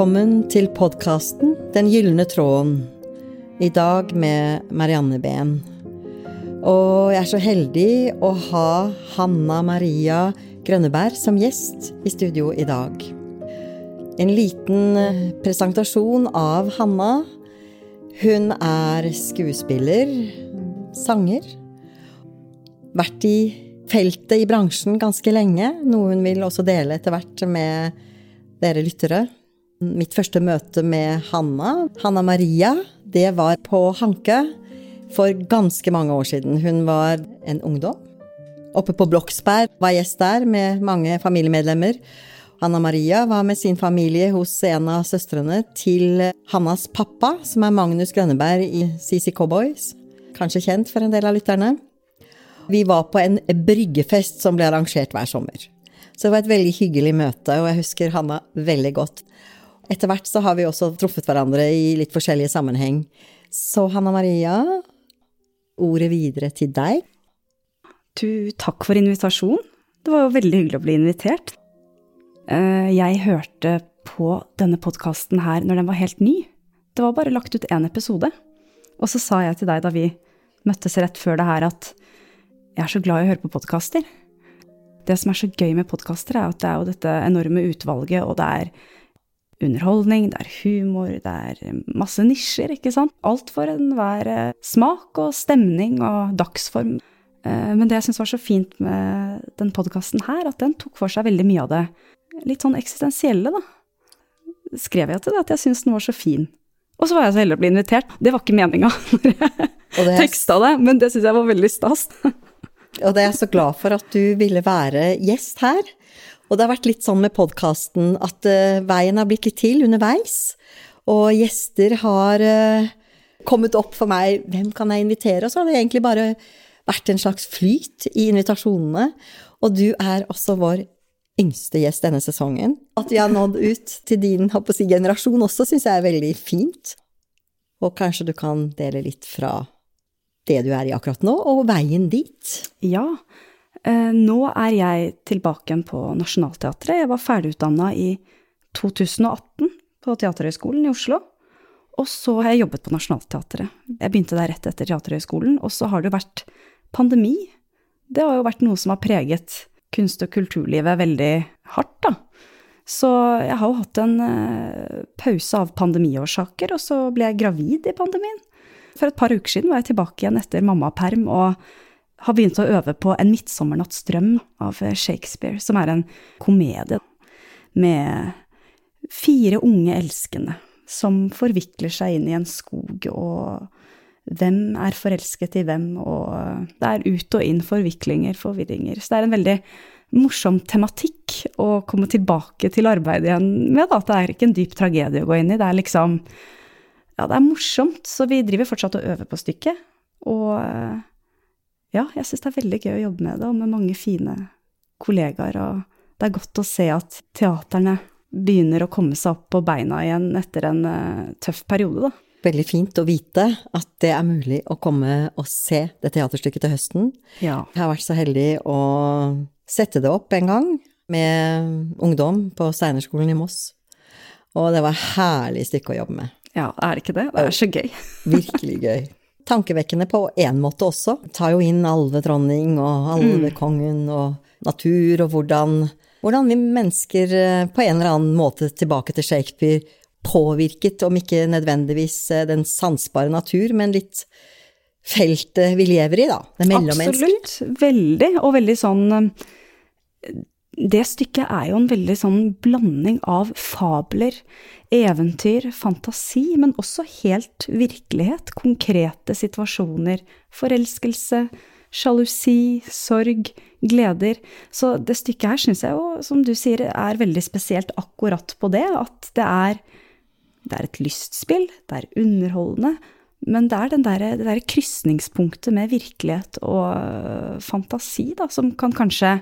Velkommen til podkasten Den gylne tråden. I dag med Marianne Behn. Og jeg er så heldig å ha Hanna Maria Grønneberg som gjest i studio i dag. En liten eh, presentasjon av Hanna. Hun er skuespiller, sanger. Vært i feltet i bransjen ganske lenge, noe hun vil også dele etter hvert med dere lyttere. Mitt første møte med Hanna, Hanna Maria, det var på Hanke for ganske mange år siden. Hun var en ungdom. Oppe på Bloksberg var gjest der med mange familiemedlemmer. Hanna Maria var med sin familie hos en av søstrene til Hannas pappa, som er Magnus Grønneberg i CC Cowboys. Kanskje kjent for en del av lytterne. Vi var på en bryggefest som ble arrangert hver sommer. Så det var et veldig hyggelig møte, og jeg husker Hanna veldig godt. Etter hvert så har vi også truffet hverandre i litt forskjellige sammenheng. Så Hanna Maria, ordet videre til deg. Du, takk for invitasjonen. Det var jo veldig hyggelig å bli invitert. Eh, jeg hørte på denne podkasten her når den var helt ny. Det var bare lagt ut én episode. Og så sa jeg til deg da vi møttes rett før det her, at jeg er så glad i å høre på podkaster. Det som er så gøy med podkaster, er at det er jo dette enorme utvalget, og det er underholdning, det er humor, det er masse nisjer, ikke sant? Alt for enhver eh, smak og stemning og dagsform. Eh, men det jeg syns var så fint med den podkasten her, at den tok for seg veldig mye av det litt sånn eksistensielle, da. Skrev jeg til det, at jeg syns den var så fin. Og så var jeg så heldig å bli invitert. Det var ikke meninga når jeg teksta det, men det syns jeg var veldig stas. Og det er jeg så glad for at du ville være gjest her. Og det har vært litt sånn med podkasten at uh, veien har blitt litt til underveis. Og gjester har uh, kommet opp for meg. Hvem kan jeg invitere? Og så har det egentlig bare vært en slags flyt i invitasjonene. Og du er også vår yngste gjest denne sesongen. At vi har nådd ut til din si, generasjon også, syns jeg er veldig fint. Og kanskje du kan dele litt fra det du er i akkurat nå, og veien dit? Ja, nå er jeg tilbake igjen på Nationaltheatret. Jeg var ferdigutdanna i 2018 på Teaterhøgskolen i Oslo. Og så har jeg jobbet på Nationaltheatret. Jeg begynte der rett etter Teaterhøgskolen. Og så har det jo vært pandemi. Det har jo vært noe som har preget kunst- og kulturlivet veldig hardt, da. Så jeg har jo hatt en uh, pause av pandemiårsaker, og så ble jeg gravid i pandemien. For et par uker siden var jeg tilbake igjen etter mammaperm og har begynt å øve på En midtsommernattsdrøm av Shakespeare, som er en komedie med fire unge elskende som forvikler seg inn i en skog, og hvem er forelsket i hvem, og det er ut og inn forviklinger, forvirringer. Så det er en veldig morsom tematikk å komme tilbake til arbeidet igjen med, da. Det er ikke en dyp tragedie å gå inn i, det er liksom Ja, det er morsomt, så vi driver fortsatt og øver på stykket. Og ja, jeg syns det er veldig gøy å jobbe med det, og med mange fine kollegaer. Og det er godt å se at teaterne begynner å komme seg opp på beina igjen etter en uh, tøff periode, da. Veldig fint å vite at det er mulig å komme og se det teaterstykket til høsten. Ja. Jeg har vært så heldig å sette det opp en gang med ungdom på Steinerskolen i Moss. Og det var et herlig stykke å jobbe med. Ja, er det ikke det? Det er så gøy. Virkelig gøy tankevekkende på én måte også. Tar jo inn alvedronning og alvekongen og natur, og hvordan, hvordan vi mennesker eh, på en eller annen måte tilbake til Shakespeare påvirket, om ikke nødvendigvis eh, den sansbare natur, men litt feltet vi lever i, da. Det mellommenneskelige. Absolutt. Veldig. Og veldig sånn eh, det stykket er jo en veldig sånn blanding av fabler, eventyr, fantasi, men også helt virkelighet. Konkrete situasjoner. Forelskelse, sjalusi, sorg, gleder. Så det stykket her syns jeg jo, som du sier, er veldig spesielt akkurat på det. At det er, det er et lystspill, det er underholdende. Men det er der, det der krysningspunktet med virkelighet og fantasi da, som kan kanskje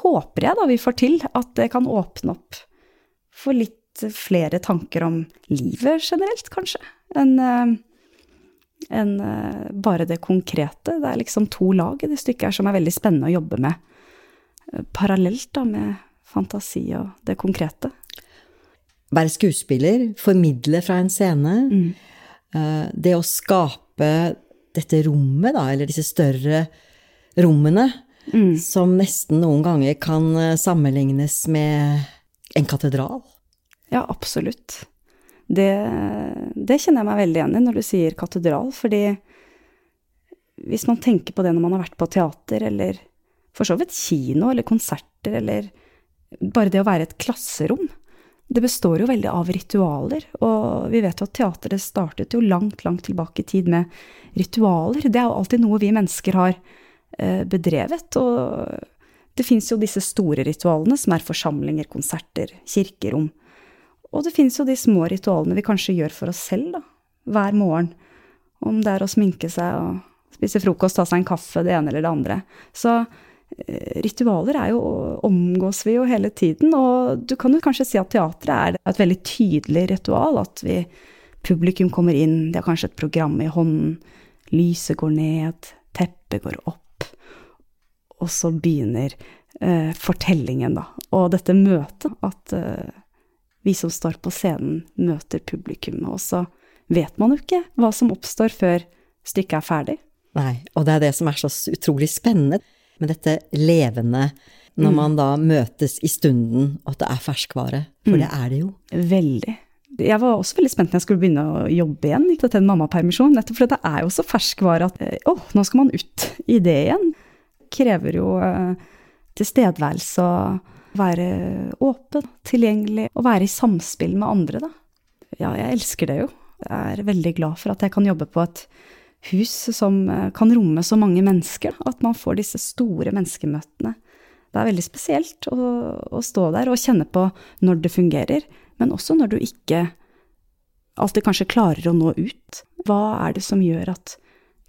håper jeg da vi får til at det kan åpne opp for litt flere tanker om livet generelt, kanskje, enn en, en, eh, bare det konkrete. Det er liksom to lag i det stykket her som er veldig spennende å jobbe med eh, parallelt da med fantasi og det konkrete. være skuespiller, formidle fra en scene. Mm. det å skape dette rommet, da, eller disse større rommene, som nesten noen ganger kan eh, sammenlignes med en katedral. Ja, absolutt. Det, det kjenner jeg meg veldig igjen i når du sier katedral, fordi hvis man tenker på det når man har vært på teater, eller for så vidt kino eller konserter, eller bare det å være et klasserom, det består jo veldig av ritualer, og vi vet jo at teateret startet jo langt, langt tilbake i tid med ritualer. Det er jo alltid noe vi mennesker har eh, bedrevet, og det fins jo disse store ritualene, som er forsamlinger, konserter, kirkerom. Og det fins jo de små ritualene vi kanskje gjør for oss selv, da, hver morgen. Om det er å sminke seg og spise frokost, ta seg en kaffe, det ene eller det andre. Så eh, ritualer er jo, omgås vi jo hele tiden, og du kan jo kanskje si at teatret er et veldig tydelig ritual. At vi, publikum kommer inn, de har kanskje et program i hånden, lyset går ned, teppet går opp. Og så begynner eh, fortellingen, da. Og dette møtet, at eh, vi som står på scenen, møter publikum. Og så vet man jo ikke hva som oppstår før stykket er ferdig. Nei, og det er det som er så utrolig spennende med dette levende, når man da møtes i stunden, og at det er ferskvare. For det er det jo. Veldig. Jeg var også veldig spent når jeg skulle begynne å jobbe igjen etter en mammapermisjon, nettopp fordi det er jo så ferskvare at å, oh, nå skal man ut i det igjen. Krever jo eh, tilstedeværelse og være åpen, tilgjengelig, og være i samspill med andre, da. Ja, jeg elsker det jo. Jeg er veldig glad for at jeg kan jobbe på et hus som eh, kan romme så mange mennesker. At man får disse store menneskemøtene. Det er veldig spesielt å, å, stå der og kjenne på når det fungerer, men også når du ikke alltid kanskje klarer å nå ut. Hva er det som gjør at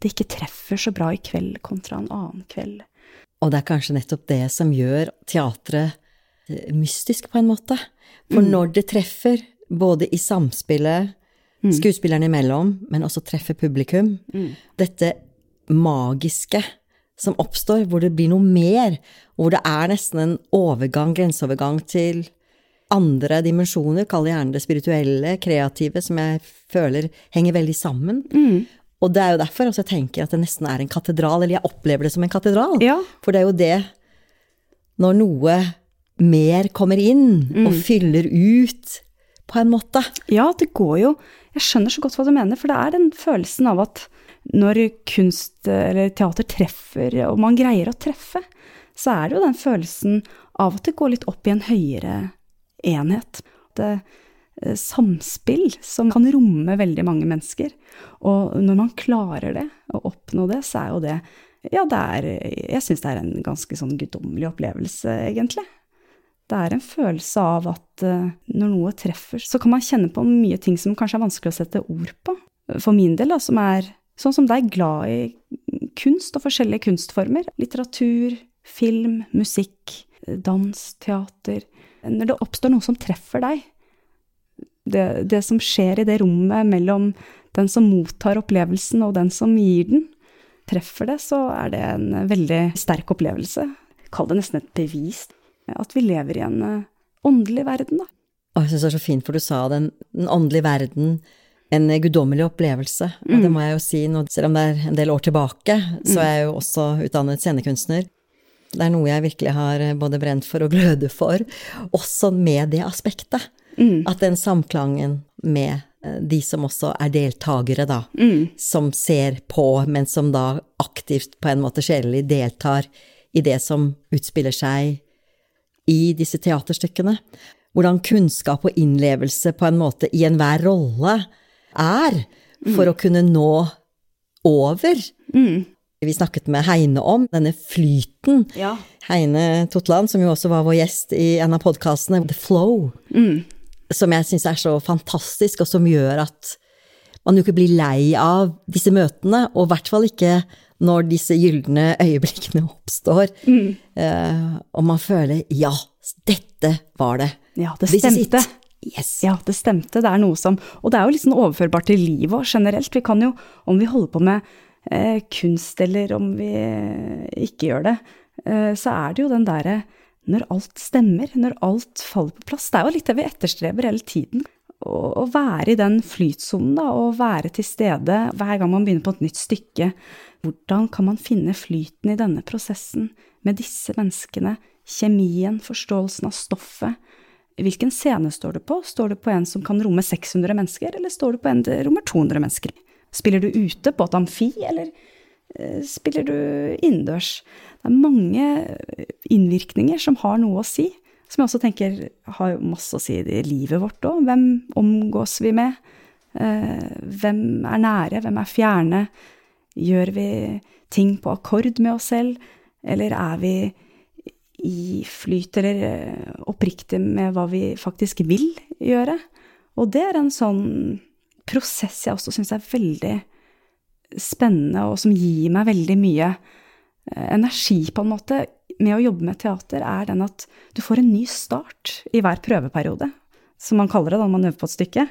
det ikke treffer så bra i kveld kontra en annen kveld? Og det er kanskje nettopp det som gjør teatret mystisk, på en måte. For Mm. når det treffer, både i samspillet Mm. skuespillerne imellom, men også treffer publikum, dette magiske som oppstår, hvor det blir noe mer, hvor det er nesten en overgang, grenseovergang til andre dimensjoner, kall det gjerne det spirituelle, kreative, som jeg føler henger veldig sammen. Mm. Og det er jo derfor også jeg tenker at det nesten er en katedral, eller jeg opplever det som en katedral. Ja. For det er jo det når noe mer kommer inn og fyller ut, på en måte. Ja, det går jo Jeg skjønner så godt hva du mener, for det er den følelsen av at når kunst eller teater treffer, og man greier å treffe, så er det jo den følelsen av at det går litt opp i en høyere enhet. Det eh, samspill som kan romme veldig mange mennesker. Og når man klarer det, å oppnå det, så er jo det Ja, det er Jeg syns det er en ganske sånn guddommelig opplevelse, egentlig. Det er en følelse av at eh, når noe treffer, så kan man kjenne på mye ting som kanskje er vanskelig å sette ord på. For min del, da, som er sånn som deg, glad i kunst og forskjellige kunstformer. Litteratur, film, musikk, dans, teater. Når det oppstår noe som treffer deg, det, det som skjer i det rommet mellom den som mottar opplevelsen og den som gir den, treffer det, så er det en veldig sterk opplevelse. Kall det nesten et bevis. At vi lever i en eh, åndelig verden, da. Og jeg syns det er så fint, for du sa den, den åndelige verden, en guddommelig opplevelse. Og det må jeg jo si, nå, selv om det er en del år tilbake, så er jeg jo også utdannet scenekunstner. Det er noe jeg virkelig har eh, både brent for og gløder for, også med det aspektet. At den samklangen med eh, de som også er deltakere, da, som ser på, men som da aktivt på en måte sjelelig deltar i det som utspiller seg i disse teaterstykkene. Hvordan kunnskap og innlevelse på en måte i enhver rolle er for å kunne nå over. Vi snakket med Heine om denne flyten. Ja. Heine Totland, som jo også var vår gjest i en av podkastene, The Flow, som jeg syns er så fantastisk, og som gjør at man jo ikke blir lei av disse møtene, og i hvert fall ikke når disse gylne øyeblikkene oppstår, eh, og man føler ja, dette var det. Ja, det stemte. Yes. Ja, det stemte. Det er noe som Og det er jo litt sånn overførbart til livet òg, generelt. Vi kan jo, om vi holder på med eh, kunst, eller om vi eh, ikke gjør det, eh, så er det jo den derre når alt stemmer, når alt faller på plass. Det er jo litt det vi etterstreber hele tiden. Å, å være i den flytsonen, da, og være til stede hver gang man begynner på et nytt stykke. Hvordan kan man finne flyten i denne prosessen med disse menneskene, kjemien, forståelsen av stoffet? Hvilken scene står du på? Står du på en som kan romme 600 mennesker, eller står du på en som rommer 200 mennesker? Spiller du ute på et amfi, eller eh, spiller du innendørs? Det er mange innvirkninger som har noe å si, som jeg også tenker har masse å si i livet vårt òg. Hvem omgås vi med? Eh, hvem er nære, hvem er fjerne? Gjør vi ting på akkord med oss selv, eller er vi i flyt eller eh, oppriktig med hva vi faktisk vil gjøre? Og det er en sånn prosess jeg også syns er veldig spennende, og som gir meg veldig mye eh, energi, på en måte, med å jobbe med teater, er den at du får en ny start i hver prøveperiode, som man kaller det da man øver på et stykke.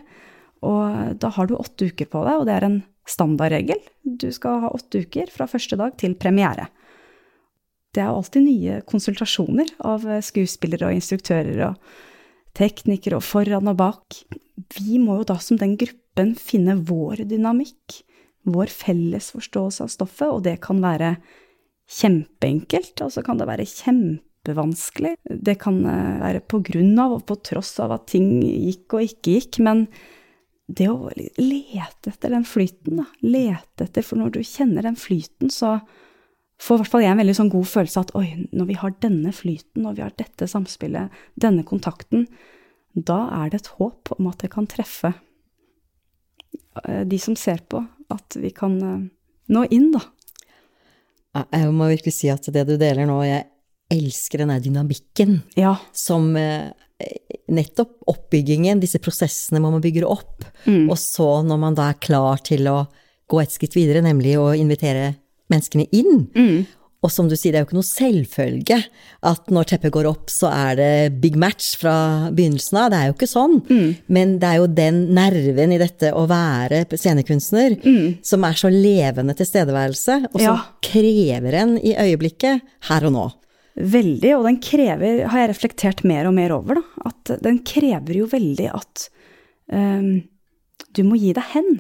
Og da har du åtte uker på deg, og det er en standardregel. Du skal ha åtte uker fra første dag til premiere. Det er alltid nye konsultasjoner av skuespillere og instruktører og teknikere og foran og bak. Vi må jo da som den gruppen finne vår dynamikk, vår felles forståelse av stoffet, og det kan være kjempeenkelt, og så kan det være kjempevanskelig. Det kan eh, være på grunn av og på tross av at ting gikk og ikke gikk, men det å lete etter den flyten, da, lete etter For når du kjenner den flyten, så får i hvert fall jeg en veldig sånn god følelse av at oi, når vi har denne flyten, når vi har dette samspillet, denne kontakten, da er det et håp om at det kan treffe eh, de som ser på, at vi kan eh, nå inn, da. Jeg må virkelig si at det du deler nå, jeg elsker den der dynamikken ja. som eh, nettopp oppbyggingen, disse prosessene man bygge opp. Mm. Og så, når man da er klar til å gå et skritt videre, nemlig å invitere menneskene inn, Mm. og som du sier, det er jo ikke noe selvfølge at når teppet går opp, så er det big match fra begynnelsen av. Det er jo ikke sånn. Mm. Men det er jo den nerven i dette å være scenekunstner som er så levende tilstedeværelse, og som Mm. Ja. krever en i øyeblikket, her og nå. Veldig, og den krever, har jeg reflektert mer og mer over, da, at den krever jo veldig at um, du må gi deg hen.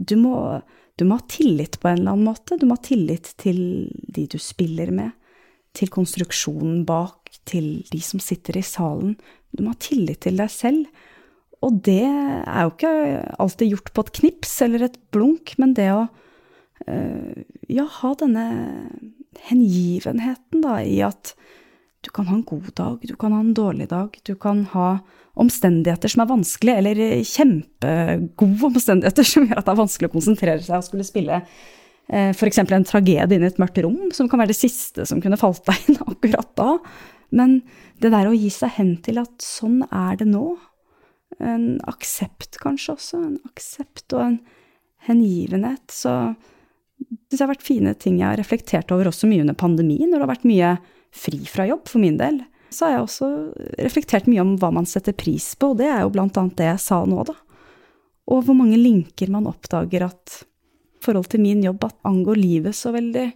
Du må, du må ha tillit på en eller annen måte. Du må ha tillit til de du spiller med, til konstruksjonen bak, til de som sitter i salen. Du må ha tillit til deg selv. Og det er jo ikke alltid gjort på et knips eller et blunk, men det å uh, ja, ha denne hengivenheten da, i at du kan ha en god dag, du kan ha en dårlig dag, du kan ha omstendigheter som er vanskelige, eller kjempegode omstendigheter som gjør at det er vanskelig å konsentrere seg og skulle spille eh, f.eks. en tragedie inn i et mørkt rom, som kan være det siste som kunne falt deg inn akkurat da. Men det der å gi seg hen til at sånn er det nå, en aksept kanskje også, en aksept og en hengivenhet, så det har vært fine ting jeg har reflektert over også mye under pandemien, når det har vært mye fri fra jobb for min del. Så har jeg også reflektert mye om hva man setter pris på, og det er jo blant annet det jeg sa nå, da. Og hvor mange linker man oppdager at i forhold til min jobb at angår livet så veldig.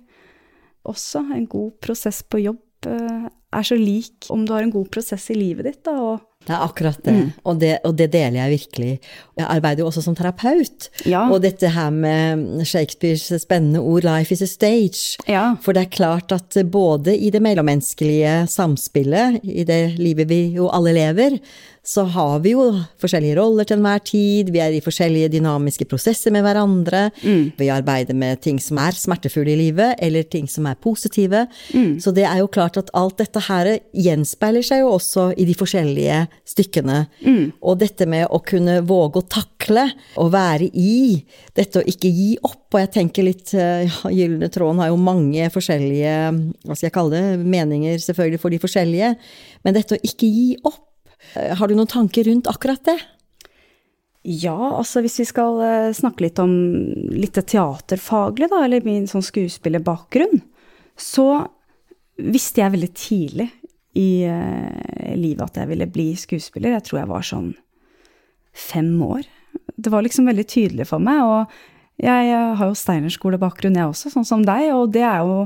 Også en god prosess på jobb eh, er så lik om du har en god prosess i livet ditt, da, og Det er akkurat det, og det, og det deler jeg virkelig. Jeg arbeider jo også som terapeut, Ja. og dette her med Shakespeares spennende ord 'life is a stage'. Ja. For det er klart at både i det mellommenneskelige samspillet, i det livet vi jo alle lever, så har vi jo forskjellige roller til enhver tid, vi er i forskjellige dynamiske prosesser med hverandre, vi arbeider med ting som er smertefulle i livet, eller ting som er positive. Så det er jo klart at alt dette her gjenspeiler seg jo også i de forskjellige stykkene. Og dette med å kunne våge å takle, og være i, dette å ikke gi opp, og jeg tenker litt, eh, ja, Gylne tråden har jo mange forskjellige, hva skal jeg kalle det, meninger selvfølgelig for de forskjellige, men dette å ikke gi opp, har du noen tanker rundt akkurat det? Ja, altså hvis vi skal eh, snakke litt om litt teaterfaglig, da, eller min sånn skuespillerbakgrunn, så visste jeg veldig tidlig i eh, livet at jeg ville bli skuespiller. Jeg tror jeg var sånn fem år. Det var liksom veldig tydelig for meg, og jeg eh, har jo Steinerskole-bakgrunn jeg også, sånn som deg, og det jo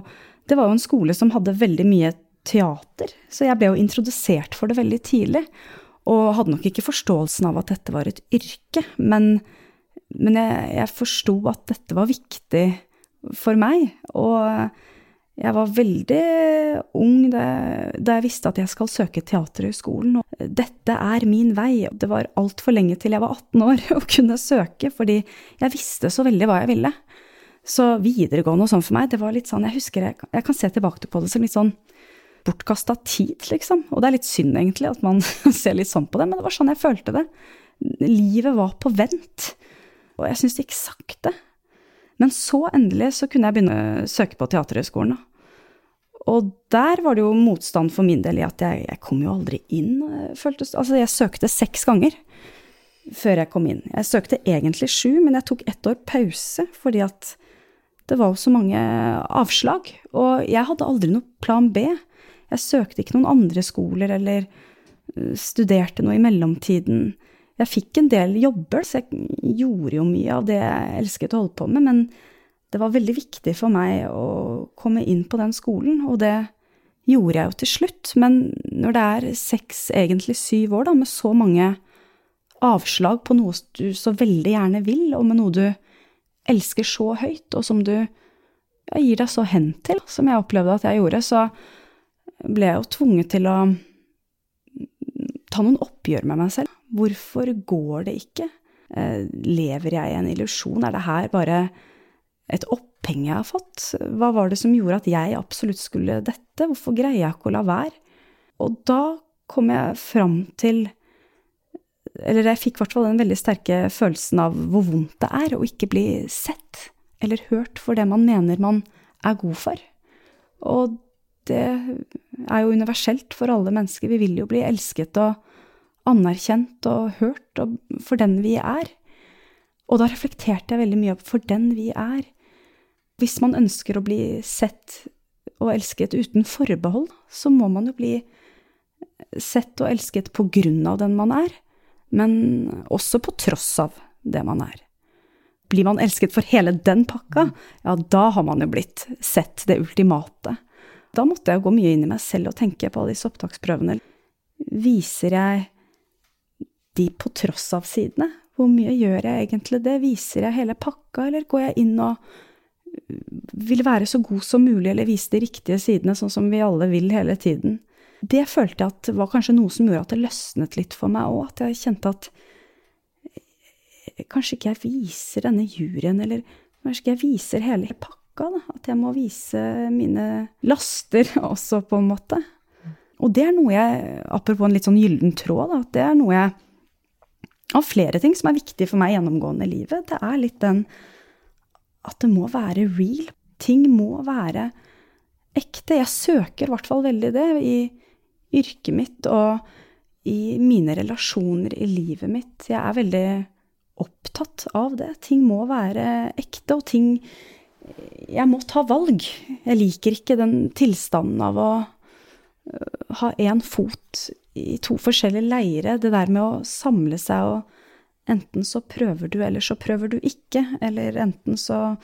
det var jo en skole som hadde veldig mye teater. Så jeg ble jo introdusert for det veldig tidlig. Og hadde nok ikke forståelsen av at dette var et yrke, men, men jeg, jeg forsto at dette var viktig for meg. Og jeg var veldig ung da, jeg visste at jeg skal søke Teaterhøgskolen. Og dette er min vei. Det var altfor lenge til jeg var 18 år å kunne søke, fordi jeg visste så veldig hva jeg ville. Så videregående og sånn for meg, det var litt sånn Jeg husker jeg, jeg kan se tilbake på det som litt sånn bortkasta tid, liksom. Og det er litt synd, egentlig, at man ser litt sånn på det, men det var sånn jeg følte det. Livet var på vent, og jeg syntes det gikk sakte. Men så endelig så kunne jeg begynne å søke på Teaterhøgskolen, da. Og der var det jo motstand for min del i at jeg, jeg kom jo aldri inn, føltes Altså, jeg søkte seks ganger før jeg kom inn. Jeg søkte egentlig sju, men jeg tok ett år pause fordi at det var jo så mange avslag. Og jeg hadde aldri noe plan B. Jeg søkte ikke noen andre skoler eller eh, studerte noe i mellomtiden. Jeg fikk en del jobber, så jeg gjorde jo mye av det jeg elsket å holde på med, men det var veldig viktig for meg å komme inn på den skolen, og det gjorde jeg jo til slutt. Men når det er seks, egentlig syv år, da, med så mange avslag på noe du så veldig gjerne vil, og med noe du elsker så høyt, og som du ja, gir deg så hen til, som jeg opplevde at jeg gjorde, så ble jeg jo tvunget til å ta noen oppgjør med meg selv. Hvorfor går det ikke? Eh, lever jeg i en illusjon? Er det her bare et oppheng jeg har fått? Hva var det som gjorde at jeg absolutt skulle dette? Hvorfor greier jeg ikke å la være? Og da kom jeg fram til Eller jeg fikk i hvert fall den veldig sterke følelsen av hvor vondt det er å ikke bli sett eller hørt for det man mener man er god for. Og det er jo universelt for alle mennesker. Vi vil jo bli elsket og anerkjent og hørt og for den vi er. Og da reflekterte jeg veldig mye opp for den vi er. Hvis man ønsker å bli sett og elsket uten forbehold, så må man jo bli sett og elsket på grunn av den man er, men også på tross av det man er. Blir man elsket for hele den pakka, ja, da har man jo blitt sett det ultimate. Da måtte jeg gå mye inn i meg selv og tenke på alle disse opptaksprøvene. Viser jeg de på tross av-sidene? Hvor mye gjør jeg egentlig det? Viser jeg hele pakka, eller går jeg inn og vil være så god som mulig, eller vise de riktige sidene, sånn som vi alle vil hele tiden? Det følte jeg at var kanskje noe som gjorde at det løsnet litt for meg òg, at jeg kjente at kanskje ikke jeg viser denne juryen, eller kanskje ikke jeg viser hele pakka pakka, da. At jeg må vise mine laster også, på en måte. Og det er noe jeg, apropos en litt sånn gyllen tråd, da, det er noe jeg Av flere ting som er viktig for meg gjennomgående i livet, det er litt den at det må være real. Ting må være ekte. Jeg søker i hvert fall veldig det i yrket mitt og i mine relasjoner i livet mitt. Jeg er veldig opptatt av det. Ting må være ekte, og ting jeg må ta valg. Jeg liker ikke den tilstanden av å øh, ha én fot i to forskjellige leire. Det der med å samle seg og Enten så prøver du, eller så prøver du ikke. Eller enten så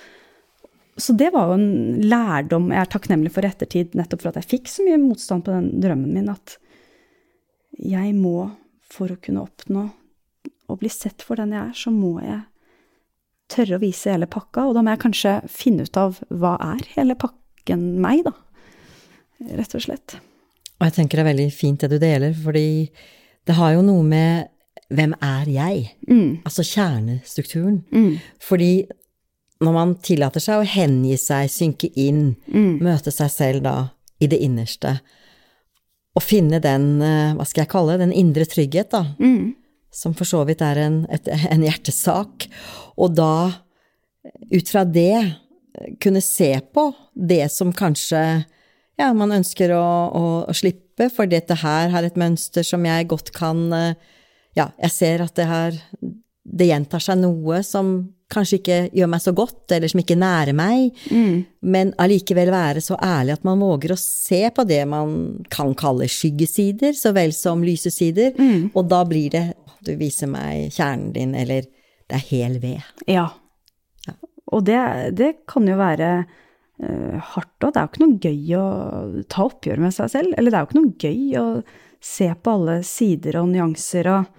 Så det var jo en lærdom jeg er takknemlig for i ettertid, nettopp for at jeg fikk så mye motstand på den drømmen min, at jeg må, for å kunne oppnå å bli sett for den jeg er, så må jeg tørre å vise hele pakka, og da må jeg kanskje finne ut av hva er hele pakken meg, da. Rett og slett. Og jeg tenker det er veldig fint det du deler, fordi det har jo noe med hvem er jeg? Mm. Altså kjernestrukturen. Mm. Fordi når man tillater seg å hengi seg, synke inn, mm. møte seg selv da i det innerste, og finne den, eh, hva skal jeg kalle det, den indre trygghet, da, mm som for så vidt er en, et, en hjertesak, og da, ut fra det, kunne se på det som kanskje ja, man ønsker å, å, å, slippe, for dette her har et mønster som jeg godt kan Ja, jeg ser at det her Det gjentar seg noe som kanskje ikke gjør meg så godt, eller som ikke nærer meg, mm. men allikevel være så ærlig at man våger å se på det man kan kalle skyggesider, så vel som lyse sider, mm. og da blir det du viser meg kjernen din, eller det er hel ved. Ja. ja. Og det, det, kan jo være uh, hardt òg. Det er jo ikke noe gøy å ta oppgjør med seg selv. Eller det er jo ikke noe gøy å se på alle sider og nyanser og,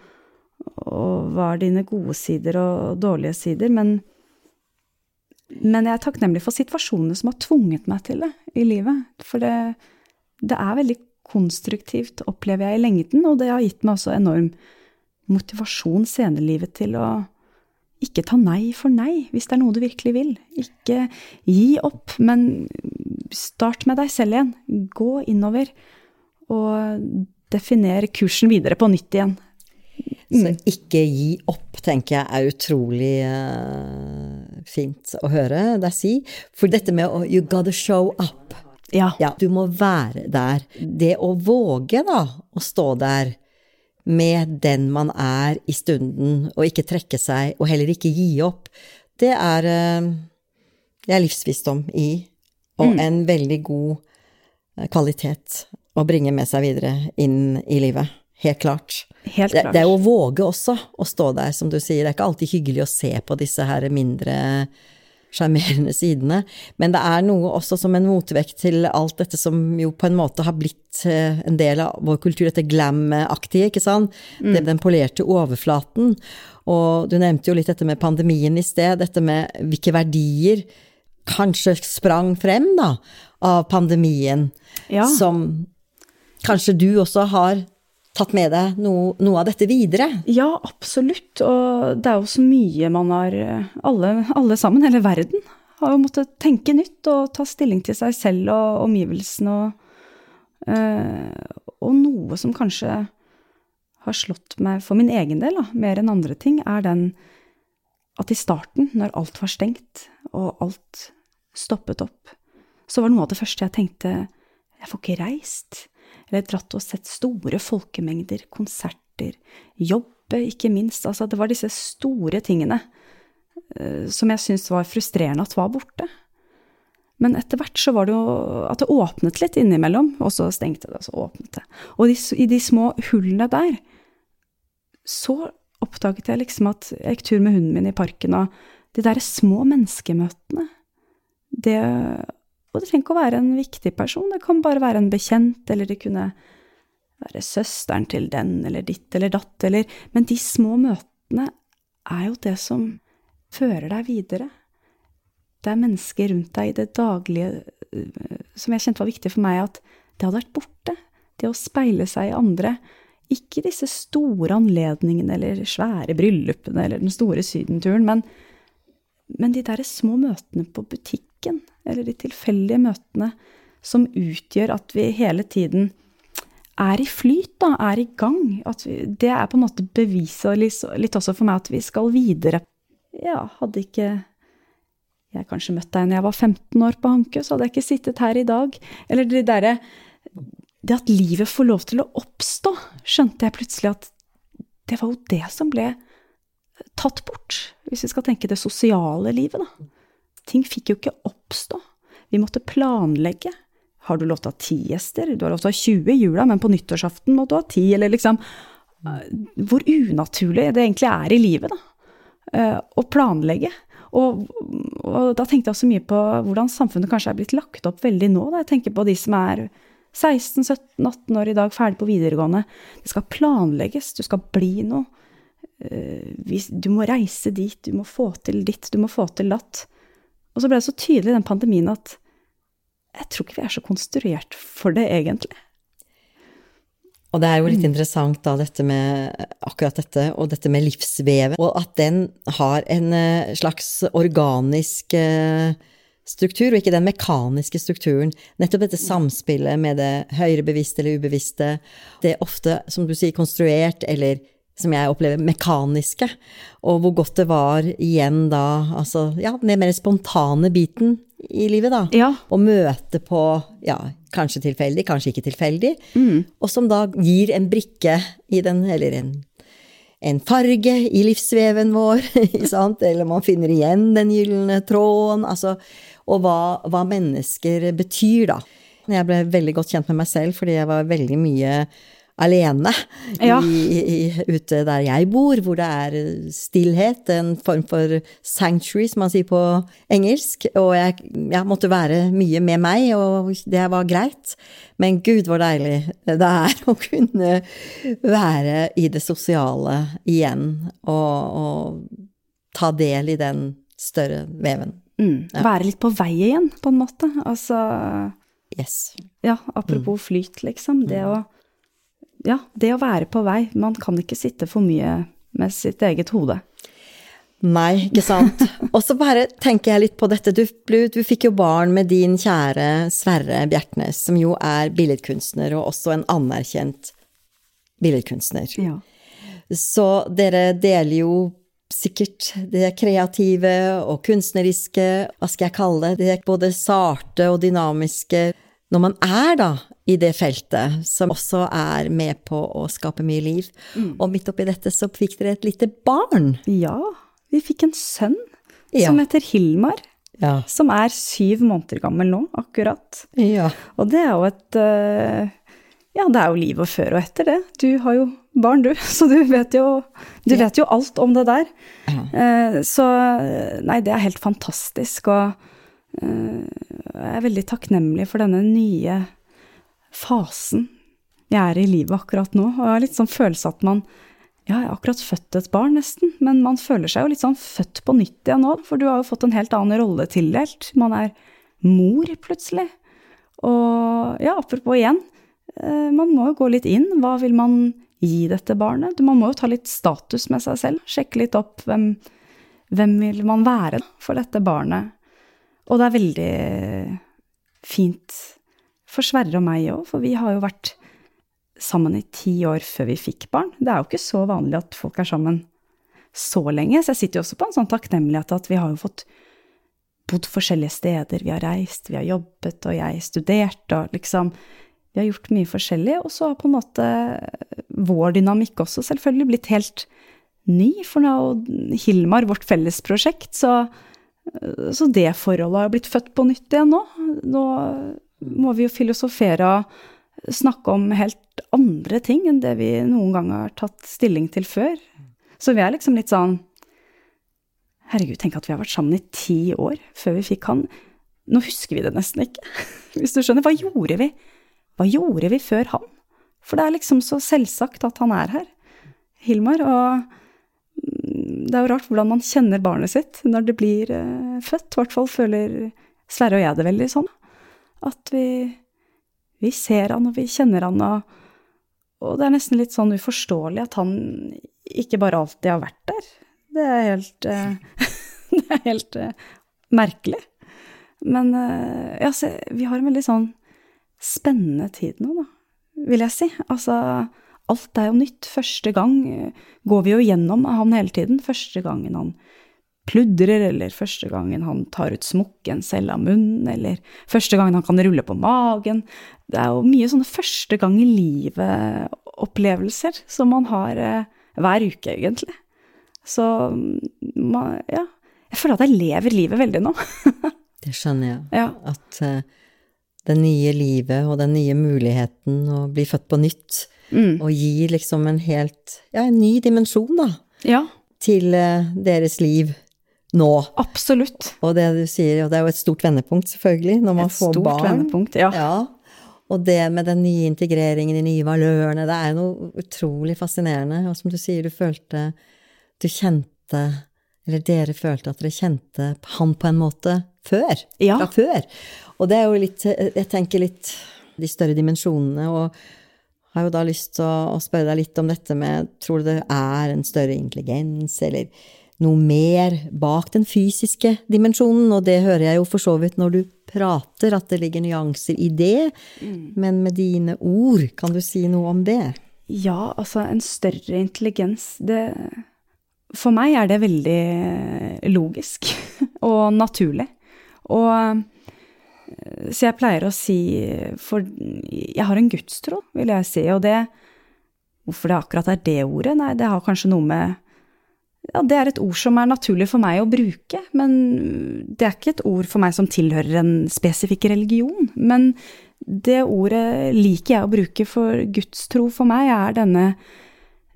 og hva er dine gode sider og dårlige sider. Men, men jeg er takknemlig for situasjonene som har tvunget meg til det i livet. For det, det er veldig konstruktivt, opplever jeg i lengden, og det har gitt meg også enorm motivasjon senere i livet til å ikke ta nei for nei, hvis det er noe du virkelig vil. Ikke gi opp, men start med deg selv igjen. Gå innover, og definer kursen videre på nytt igjen. Mm. Så ikke gi opp, tenker jeg er utrolig uh, fint å høre deg si. For dette med å You gotta show up. Ja. ja. Du må være der. Det å våge, da, å stå der med den man er i stunden, og ikke trekke seg, og heller ikke gi opp, det er, eh, det er livsvisdom i, og mm. en veldig god eh, kvalitet å bringe med seg videre inn i livet. Helt klart. Helt klart. Det, det, er å våge også å stå der, som du sier. Det er ikke alltid hyggelig å se på disse her mindre sjarmerende sidene. Men det er noe også som en motvekt til alt dette som jo på en måte har blitt eh, en del av vår kultur, dette glam-aktige, ikke sant. Mm. Den polerte overflaten. Og du nevnte jo litt dette med pandemien i sted, dette med hvilke verdier kanskje sprang frem da, av pandemien, ja. som kanskje du også har tatt med deg noe, noe, av dette videre? Ja, absolutt. Og det er jo så mye man har alle, alle, sammen, hele verden, har jo måttet tenke nytt og ta stilling til seg selv og omgivelsene og, øh, og noe som kanskje har slått meg for min egen del, da, mer enn andre ting, er den at i starten, når alt var stengt og alt stoppet opp, så var noe av det første jeg tenkte jeg får ikke reist eller dratt og sett store folkemengder, konserter, jobbe, ikke minst. Altså, det var disse store tingene uh, som jeg syntes var frustrerende at var borte. Men etter hvert så var det jo at det åpnet litt innimellom, og så stengte det, og så åpnet det. Og de, i de små hullene der, så oppdaget jeg liksom at jeg gikk tur med hunden min i parken, og de derre små menneskemøtene, det og det trenger ikke å være en viktig person, det kan bare være en bekjent, eller det kunne være søsteren til den, eller ditt eller datt, eller Men de små møtene er jo det som fører deg videre. Det er mennesker rundt deg i det daglige øh, som jeg kjente var viktig for meg, at det hadde vært borte. Det å speile seg i andre. Ikke disse store anledningene eller svære bryllupene eller den store sydenturen, men, men de derre små møtene på butikken eller de tilfeldige møtene, som utgjør at vi hele tiden er i flyt, da, er i gang. Vi, det er på en måte beviset litt også for meg at vi skal videre. Ja, hadde ikke jeg kanskje møtt deg når jeg var 15 år på Hanke, så hadde jeg ikke sittet her i dag. Eller det derre Det at livet får lov til å oppstå, skjønte jeg plutselig at det var jo det som ble tatt bort, hvis vi skal tenke det sosiale livet, da. Ting fikk jo ikke oppstå. Vi måtte planlegge. Har du lov til å ha ti gjester? Du har lov til å ha 20 i jula, men på nyttårsaften må du ha ti, eller liksom eh, Hvor unaturlig det egentlig er i livet, da. Eh, å planlegge. Og, og, da tenkte jeg også mye på hvordan samfunnet kanskje er blitt lagt opp veldig nå. Da. Jeg tenker på de som er 16-17-18 år i dag, ferdig på videregående. Det skal planlegges, du skal bli noe. Eh, du må reise dit, du må få til ditt, du må få til datt. Og så ble det så tydelig i den pandemien at jeg tror ikke vi er så konstruert for det, egentlig. Og det er jo litt mm. interessant da, dette med akkurat dette, og dette med livsvevet, og at den har en eh, slags organisk eh, struktur, og ikke den mekaniske strukturen. Nettopp dette samspillet med det høyere bevisste eller ubevisste. Det er ofte, som du sier, konstruert eller som jeg opplever mekaniske, og hvor godt det var igjen da, altså ja, den mer spontane biten i livet, da. Ja. Å møte på, ja, kanskje tilfeldig, kanskje ikke tilfeldig, mm. og som da gir en brikke i den, eller en, en farge i livsveven vår, eller man finner igjen den gylne tråden, altså, og hva, hva mennesker betyr, da. Jeg ble veldig godt kjent med meg selv fordi jeg var veldig mye alene Ja. i, i, ute der jeg bor, hvor det er stillhet, en form for sanctuary, som man sier på engelsk. Og jeg, jeg måtte være mye med meg, og det var greit. Men gud, hvor deilig det er å kunne være i det sosiale igjen, og, og ta del i den større veven. Mm. Være litt på vei igjen, på en måte. Altså Yes. Ja, apropos flyt, liksom. Det å Ja, det å være på vei. Man kan ikke sitte for mye med sitt eget hode. Nei, ikke sant. Og så bare tenker jeg litt på dette. Du, du fikk jo barn med din kjære Sverre Bjertnæs, som jo er billedkunstner, og også en anerkjent billedkunstner. Ja. Så dere deler jo sikkert det kreative og kunstneriske, hva skal jeg kalle det, det både sarte og dynamiske, når man er da i det feltet, som også er med på å skape mye liv. Og midt oppi dette så fikk dere et lite barn. ja, vi fikk en sønn Ja. som heter Hilmar. Ja. Som er syv måneder gammel nå, akkurat. Ja. Og det er jo et eh, Ja, det er jo livet før og etter det. Du har jo barn, du, så du vet jo, du vet jo alt om det der. Eh, så nei, det er helt fantastisk. Og jeg er veldig takknemlig for denne nye fasen jeg er i livet akkurat nå. Og jeg har litt sånn følelse at man ja, jeg har akkurat født et barn, nesten, men man føler seg jo litt sånn født på nytt igjen nå, for du har jo fått en helt annen rolle tildelt. Man er mor, plutselig. Og ja, apropos igjen, eh, man må jo gå litt inn. Hva vil man gi dette barnet? Man må jo ta litt status med seg selv, sjekke litt opp hvem, hvem vil man være for dette barnet. Og det er veldig fint for Sverre og meg òg, for vi har jo vært sammen i ti år før vi fikk barn. Det er jo ikke så vanlig at folk er sammen så lenge, så jeg sitter jo også på en sånn takknemlighet at vi har jo fått bodd forskjellige steder, vi har reist, vi har jobbet, og jeg studerte, og liksom Vi har gjort mye forskjellig, og så har på en måte vår dynamikk også selvfølgelig blitt helt ny, for nå Hilmar vårt felles prosjekt, så, så det forholdet har blitt født på nytt igjen nå. Nå må vi jo filosofere og snakke om helt andre ting enn det vi noen gang har tatt stilling til før. Så vi er liksom litt sånn Herregud, tenk at vi har vært sammen i ti år før vi fikk han. Nå husker vi det nesten ikke. Hvis du skjønner. Hva gjorde vi? Hva gjorde vi før han? For det er liksom så selvsagt at han er her. Hilmar. Og det er jo rart hvordan man kjenner barnet sitt når det blir eh, født. I hvert fall føler Sverre og jeg det veldig sånn. At vi, vi ser han, og vi kjenner han, og, og det er nesten litt sånn uforståelig at han ikke bare alltid har vært der. Det er helt, eh, det er helt eh, merkelig. Men eh, ja, se, vi har en veldig sånn spennende tid nå, da, vil jeg si. Altså, alt er jo nytt. Første gang eh, går vi jo gjennom han hele tiden. Første gangen han pludrer, eller første gangen han tar ut smokken selv av munnen, eller første gangen han kan rulle på magen. Det er jo mye sånne første gang i livet-opplevelser som man har eh, hver uke, egentlig. Så ma- ja, jeg føler at jeg lever livet veldig nå. Det skjønner jeg. Ja. At eh, det nye livet og den nye muligheten å bli født på nytt, Mm. og gi liksom en helt Ja, en ny dimensjon, da, Ja, til eh, deres liv nå. absolutt. Og det du sier, og det er jo et stort vendepunkt, selvfølgelig, når man Et får stort vendepunkt, ja. Ja. Og det med den nye integreringen, de nye valørene, det er noe utrolig fascinerende. Og som du sier, du følte Du kjente Eller dere følte at dere kjente han på en måte før. Ja. Fra før. Og det er jo litt Jeg tenker litt de større dimensjonene, og har jo da lyst til å, spørre deg litt om dette med Tror du det er en større intelligens, eller noe mer bak den fysiske dimensjonen? Og det hører jeg jo for så vidt når du prater, at det ligger nyanser i det. Men med dine ord, kan du si noe om det? Ja, altså en større intelligens, det For meg er det veldig logisk og naturlig. Og så jeg pleier å si For jeg har en gudstro, vil jeg si, og det Hvorfor det akkurat er det ordet? Nei, det har kanskje noe med ja, det er et ord som er naturlig for meg å bruke, men det er ikke et ord for meg som tilhører en spesifikk religion. Men det ordet liker jeg å bruke, for gudstro for meg er denne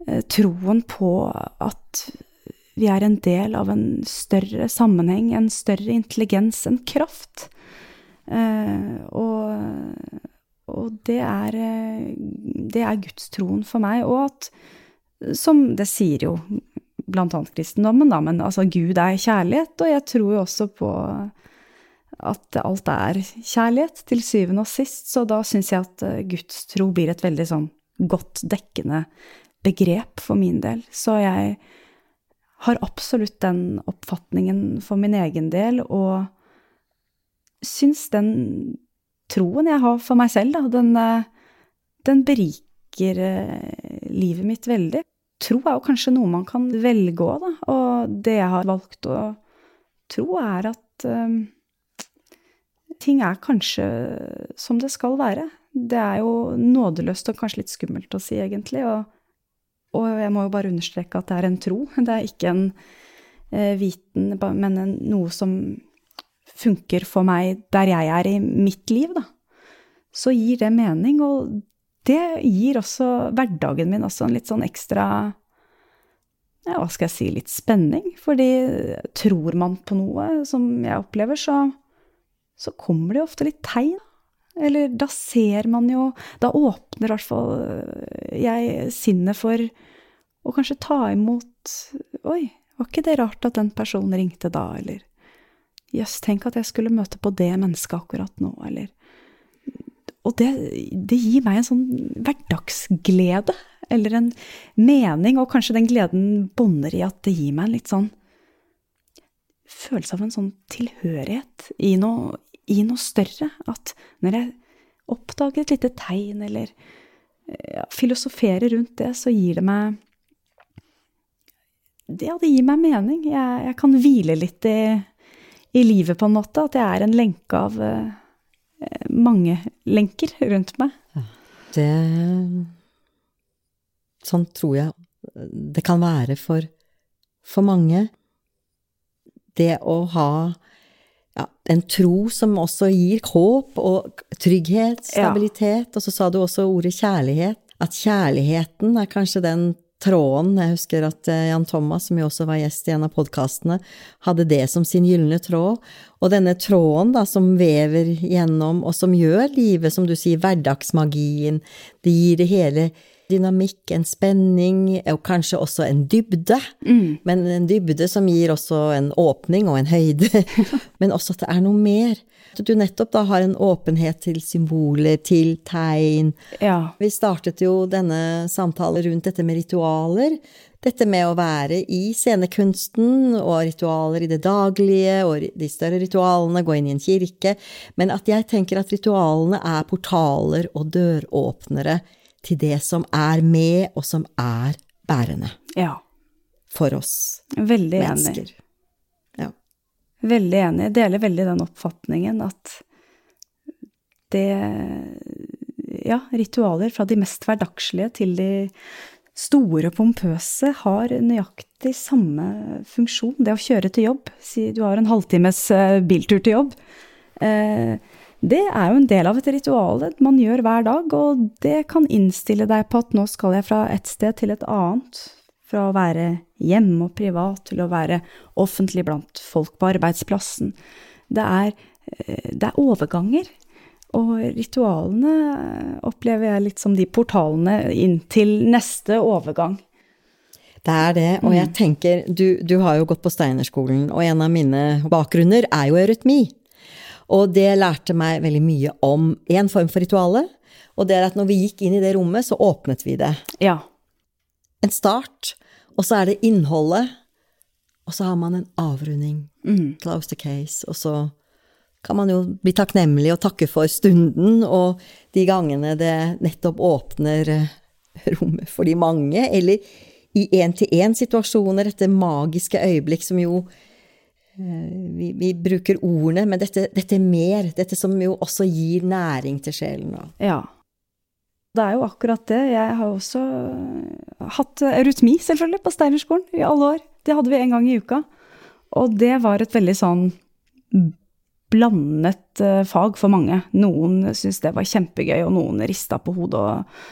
eh, troen på at vi er en del av en større sammenheng, en større intelligens, en kraft. Eh, og, og det er, eh, det er gudstroen for meg. Og at, som det sier jo annet kristendommen, da, men altså Gud er kjærlighet, og jeg tror jo også på at alt er kjærlighet, til syvende og sist, så da syns jeg at eh, gudstro blir et veldig sånn godt dekkende begrep for min del. Så jeg har absolutt den oppfatningen for min egen del, og syns den troen jeg har for meg selv, da, den, eh, den beriker eh, livet mitt veldig. Tro er jo kanskje noe man kan velge òg, da, og det jeg har valgt å tro, er at um, ting er kanskje som det skal være. Det er jo nådeløst og kanskje litt skummelt å si, egentlig, og og jeg må jo bare understreke at det er en tro. Det er ikke en eh, viten, men en, noe som funker for meg der jeg er i mitt liv, da. Så gir det mening, og det gir også hverdagen min også en litt sånn ekstra ja, hva skal jeg si, litt spenning. Fordi tror man på noe som jeg opplever, så, så kommer det jo ofte litt tegn. Eller da ser man jo Da åpner i hvert fall øh, jeg sinnet for å kanskje ta imot Oi, var ikke det rart at den personen ringte da, eller Jøss, tenk at jeg skulle møte på det mennesket akkurat nå, eller Og det, det gir meg en sånn hverdagsglede, eller en mening, og kanskje den gleden bånder i at det gir meg en litt sånn følelse av en sånn tilhørighet i noe, i noe større. At når jeg oppdager et lite tegn, eller ja, filosoferer rundt det, så gir det meg Ja, det gir meg mening. Jeg, jeg kan hvile litt i, i, livet, på en måte. At jeg er en lenke av uh, mange lenker rundt meg. Det Sånn tror jeg det kan være for, for mange. Det å ha ja, en tro som også gir håp og trygghet, stabilitet. Ja. Og så sa du også ordet kjærlighet. At kjærligheten er kanskje den tråden Jeg husker at eh, Jan Thomas, som jo også var gjest i en av podkastene, hadde det som sin gylne tråd. Og denne tråden da, som vever gjennom, og som gjør livet, som du sier, hverdagsmagien, det gir det hele dynamikk, en spenning, og kanskje også en dybde. Mm. Men en dybde som gir også en åpning og en høyde. Men også at det er noe mer. At du nettopp da har en åpenhet til symboler, til tegn. Ja. Vi startet jo denne samtalen rundt dette med ritualer. Dette med å være i scenekunsten og ritualer i det daglige og de større ritualene, gå inn i en kirke. Men at jeg tenker at ritualene er portaler og døråpnere til det som er med, og som er bærende. Ja. For oss veldig mennesker. Enig. Ja. Veldig enig. Jeg deler veldig den oppfatningen at det Ja, ritualer fra de mest hverdagslige til de store, pompøse har nøyaktig samme funksjon. Det å kjøre til jobb. Si du har en halvtimes eh, biltur til jobb. Eh, det er jo en del av et ritual man gjør hver dag, og det kan innstille deg på at nå skal jeg fra et sted til et annet. Fra å være hjemme og privat til å være offentlig blant folk på arbeidsplassen. Det er, eh, det er overganger. Og ritualene opplever jeg litt som de portalene inn til neste overgang. Det er det, og jeg mm. tenker, du, du har jo gått på Steinerskolen, og en av mine bakgrunner er jo eurytmi. Og det lærte meg veldig mye om én form for rituale. Og det er at når vi gikk inn i det rommet, så åpnet vi det. Ja. En start, og så er det innholdet. Og så har man en avrunding. Mm. Close the case. Og så kan man jo bli takknemlig og takke for stunden og de gangene det nettopp åpner eh, rommet for de mange, eller i én-til-én-situasjoner, dette magiske øyeblikk som jo vi, vi, bruker ordene, men dette, dette, er mer. Dette som jo også gir næring til sjelen. Ja. Det er jo akkurat det. Jeg har også hatt eurytmi, selvfølgelig, på Steinerskolen i alle år. Det hadde vi en gang i uka. Og det var et veldig sånn blandet fag for mange. Noen syntes det var kjempegøy, og noen rista på hodet. Og,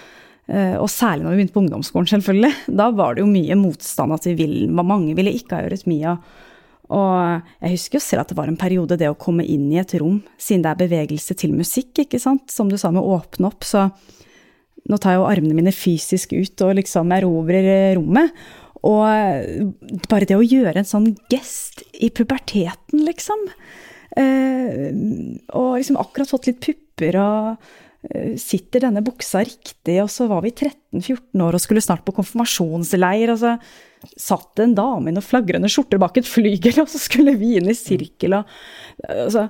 og, særlig når vi begynte på ungdomsskolen, selvfølgelig. Da var det jo mye motstand at vi ville, mange ville ikke ha eurytmia. Og jeg husker jo selv at det var en periode det å komme inn i et rom, siden det er bevegelse til musikk, ikke sant, som du sa med å åpne opp, så nå tar jeg jo armene mine fysisk ut og liksom erobrer rommet. Og bare det å gjøre en sånn gest i puberteten, liksom, Eh, og liksom akkurat fått litt pupper og eh, sitter denne buksa riktig? Og så var vi 13-14 år og skulle snart på konfirmasjonsleir. Og så satt en dame i noen flagrende skjorter bak et flygel, og så skulle vi inn i sirkel. Og, altså,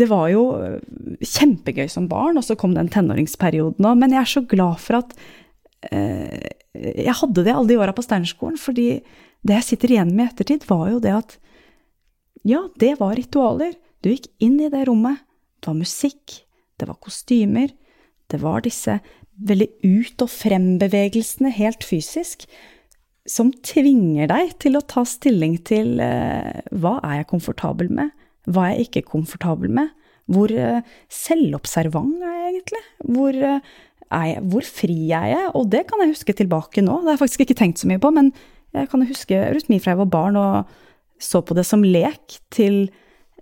det var jo kjempegøy som barn, og så kom den tenåringsperioden òg. Men jeg er så glad for at eh, jeg hadde det alle de åra på Steinerskolen. fordi det jeg sitter igjen med i ettertid, var jo det at ja, det var ritualer. Du gikk inn i det rommet. Det var musikk, det var kostymer, det var disse veldig ut- og frem-bevegelsene helt fysisk som tvinger deg til å ta stilling til eh, hva er jeg komfortabel med, hva er jeg ikke komfortabel med, hvor eh, selvobservant er jeg egentlig, hvor, eh, jeg, hvor fri er jeg, og det kan jeg huske tilbake nå, det har jeg faktisk ikke tenkt så mye på, men jeg kan huske rytmi fra jeg var barn og så på det som lek til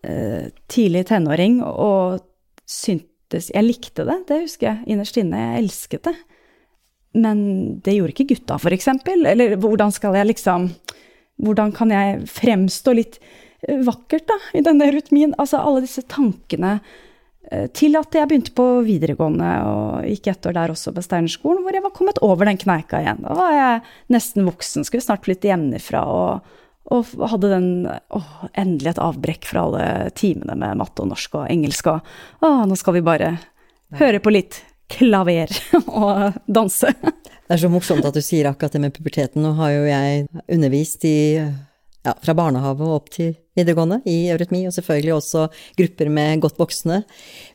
eh, tidlig tenåring og syntes Jeg likte det, det husker jeg innerst inne. Jeg elsket det. Men det gjorde ikke gutta, eksempel. Eller hvordan skal jeg liksom Hvordan kan jeg fremstå litt vakkert, da, i denne rytmien? Altså alle disse tankene eh, til at jeg begynte på videregående og gikk ett år der også på Steinerskolen, hvor jeg var kommet over den kneika igjen. Da var jeg nesten voksen, skulle snart flytte hjemmefra og og hadde den åh, endelig et avbrekk fra alle timene med matte og norsk og engelsk. Og å, nå skal vi bare høre på litt klaver og danse. Det er så morsomt at du sier akkurat det med puberteten. Nå har jo jeg undervist i ja, fra barnehage og opp til videregående i eurytmi, og selvfølgelig også grupper med godt voksne.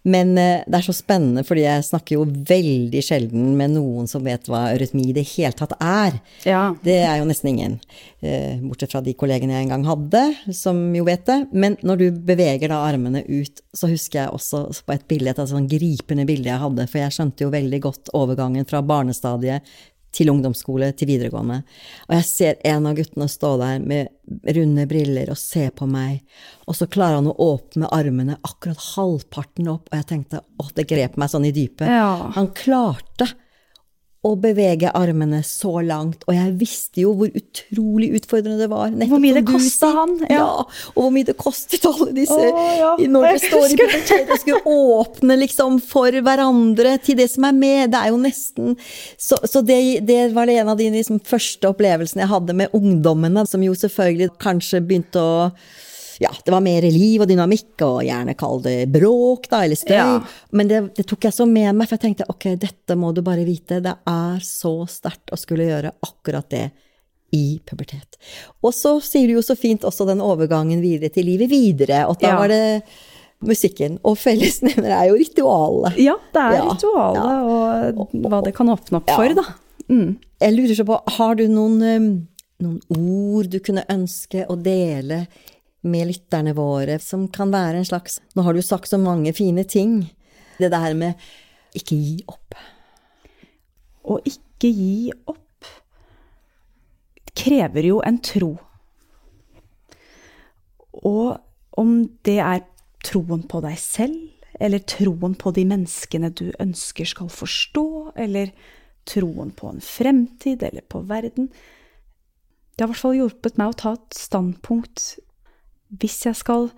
Men eh, det er så spennende, fordi jeg snakker jo veldig sjelden med noen som vet hva eurytmi i det hele tatt er. Ja. Det er jo nesten ingen, eh, bortsett fra de kollegene jeg en gang hadde, som jo vet det. Men når du beveger da armene ut, så husker jeg også på et bilde, et sånn gripende bilde jeg hadde, for jeg skjønte jo veldig godt overgangen fra barnestadiet til ungdomsskole, til videregående. Og jeg ser en av guttene stå der med runde briller og se på meg, og så klarer han å åpne armene akkurat halvparten opp, og jeg tenkte åh, det grep meg sånn i dypet. Ja. Han klarte å bevege armene så langt, og jeg visste jo hvor utrolig utfordrende det var. Hvor mye det kosta han. Ja. ja. og hvor mye det kostet alle disse oh, ja. når de står i pubertet og skulle åpne liksom for hverandre til det som er med. Det er jo nesten Så, så det, det, var en av de liksom, første opplevelsene jeg hadde med ungdommene, som jo selvfølgelig kanskje begynte å ja, det var mer liv og dynamikk, og gjerne kall det bråk, da, eller støy. Ja. Men det, det, tok jeg så med meg, for jeg tenkte ok, dette må du bare vite. Det er så sterkt å skulle gjøre akkurat det i pubertet. Og så sier du jo så fint også den overgangen videre til livet videre, og da ja. var det musikken. Og fellesnevner er jo ritualet. Ja, det er ja. ritualet, og hva det kan åpne opp for, da. Mm. Jeg lurer så på, har du noen, noen ord du kunne ønske å dele med lytterne våre, som kan være en slags Nå har du sagt så mange fine ting. Det der med ikke gi opp. Å ikke gi opp krever jo en tro. Og om det er troen på deg selv, eller troen på de menneskene du ønsker skal forstå, eller troen på en fremtid, eller på verden Det har i hvert fall hjulpet meg å ta et standpunkt hvis jeg skal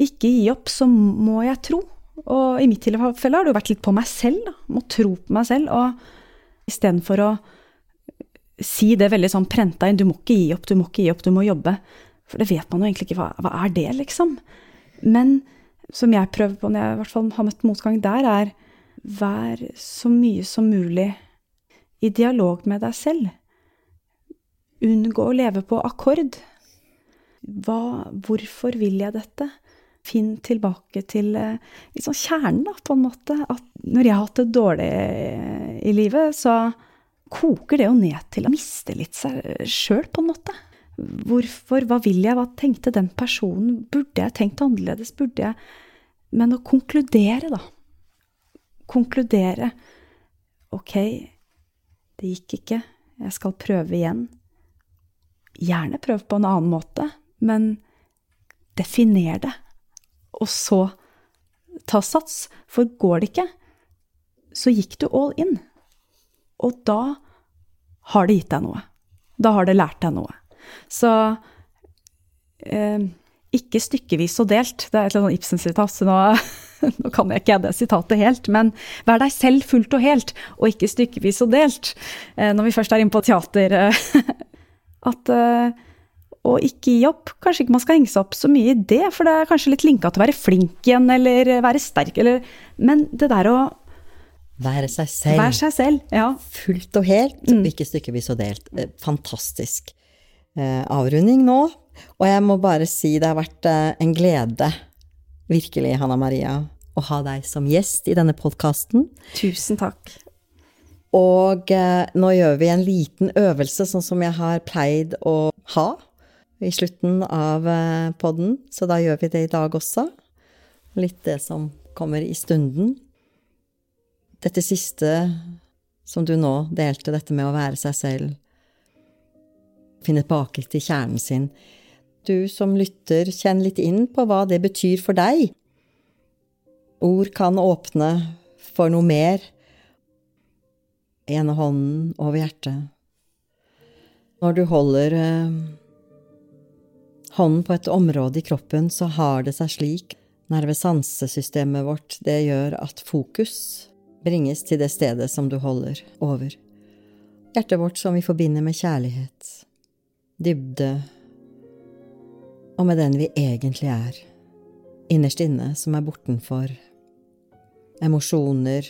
ikke gi opp, så må jeg tro. Og i mitt tilfelle har det jo vært litt på meg selv, da. Må tro på meg selv. Og istedenfor å si det veldig sånn prenta inn, du må ikke gi opp, du må ikke gi opp, du må jobbe. For det vet man jo egentlig ikke. Hva, hva er det, liksom? Men som jeg prøver på når jeg i hvert fall har møtt motgang der, er vær så mye som mulig i dialog med deg selv. Unngå å leve på akkord. Hva, hvorfor vil jeg dette? Finn tilbake til liksom kjernen, da, på en måte. At når jeg har hatt det dårlig i livet, så koker det jo ned til å miste litt seg sjøl, på en måte. Hvorfor? Hva vil jeg? Hva tenkte den personen? Burde jeg tenkt annerledes? Burde jeg Men å konkludere, da. Konkludere. Ok, det gikk ikke. Jeg skal prøve igjen. Gjerne prøv på en annen måte, men definer det. Og så ta sats. For går det ikke, så gikk du all in. Og da har det gitt deg noe. Da har det lært deg noe. Så eh, ikke stykkevis og delt. Det er et sånn Ibsen-sitat, så nå, nå, kan jeg ikke det sitatet helt. Men vær deg selv fullt og helt, og ikke stykkevis og delt. Eh, når vi først er inne på teater. Eh, at eh, å ikke gi opp. Kanskje ikke man skal henge seg opp så mye i det, for det er kanskje litt linka til å være flink igjen, eller være sterk, eller Men det der å Være seg selv. Være seg selv, ja. Fullt og helt, mm. og ikke stykkevis og delt. Fantastisk eh, avrunding nå. Og jeg må bare si det har vært eh, en glede, virkelig, Hanna Maria, å ha deg som gjest i denne podkasten. Tusen takk. Og eh, nå gjør vi en liten øvelse, sånn som jeg har pleid å ha i slutten av eh, podden. Så da gjør vi det i dag også. Litt det som kommer i stunden. Dette siste som du nå delte, dette med å være seg selv finne tilbake til kjernen sin. Du som lytter, kjenn litt inn på hva det betyr for deg. Ord kan åpne for noe mer. Ene hånden over hjertet. Når du holder eh, hånden på et område i kroppen, så har det seg slik. Nervesansesystemet vårt, det gjør at fokus bringes til det stedet som du holder over. Hjertet vårt som vi forbinder med kjærlighet dybde, og med den vi egentlig er, innerst inne, som er bortenfor emosjoner,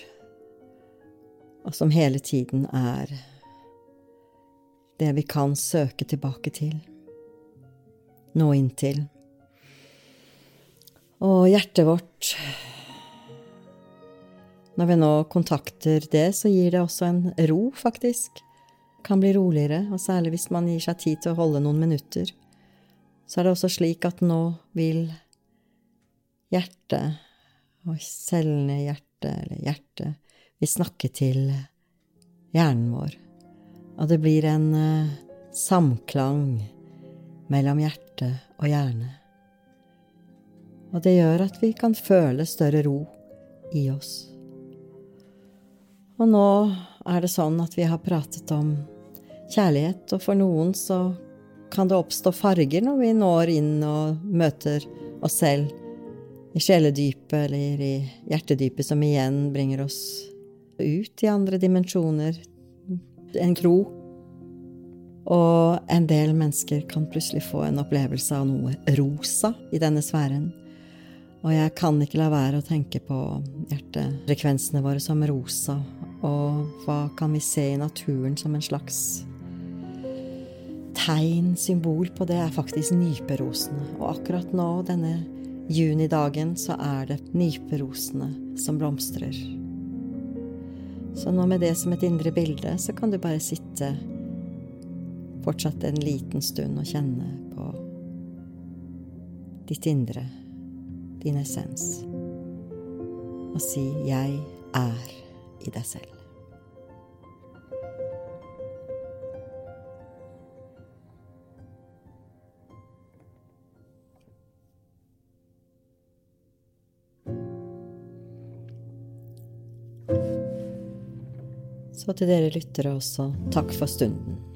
og som hele tiden er det vi kan søke tilbake til, nå inntil. Og hjertet vårt Når vi nå kontakter det, så gir det også en ro, faktisk kan bli roligere, og særlig hvis man gir seg tid til å holde noen minutter. Så er det også slik at nå vil hjertet, og cellene i hjertet, eller hjertet, vil snakke til hjernen vår. Og det blir en uh, samklang mellom hjerte og hjerne. Og det gjør at vi kan føle større ro i oss. Og nå er det sånn at vi har pratet om kjærlighet, og for noen så kan det oppstå farger når vi når inn og møter oss selv i sjeledypet eller i hjertedypet, som igjen bringer oss ut i andre dimensjoner, en kro. Og en del mennesker kan plutselig få en opplevelse av noe rosa i denne sfæren. Og jeg kan ikke la være å tenke på hjertefrekvensene våre som rosa, og hva kan vi se i naturen som en slags tegn, symbol på det, er faktisk nyperosene. Og akkurat nå, denne junidagen, så er det nyperosene som blomstrer. Så nå med det som et indre bilde, så kan du bare sitte fortsatt en liten stund å kjenne på ditt indre, din essens, og si 'Jeg er i deg selv'. Så til dere lyttere også, takk for stunden.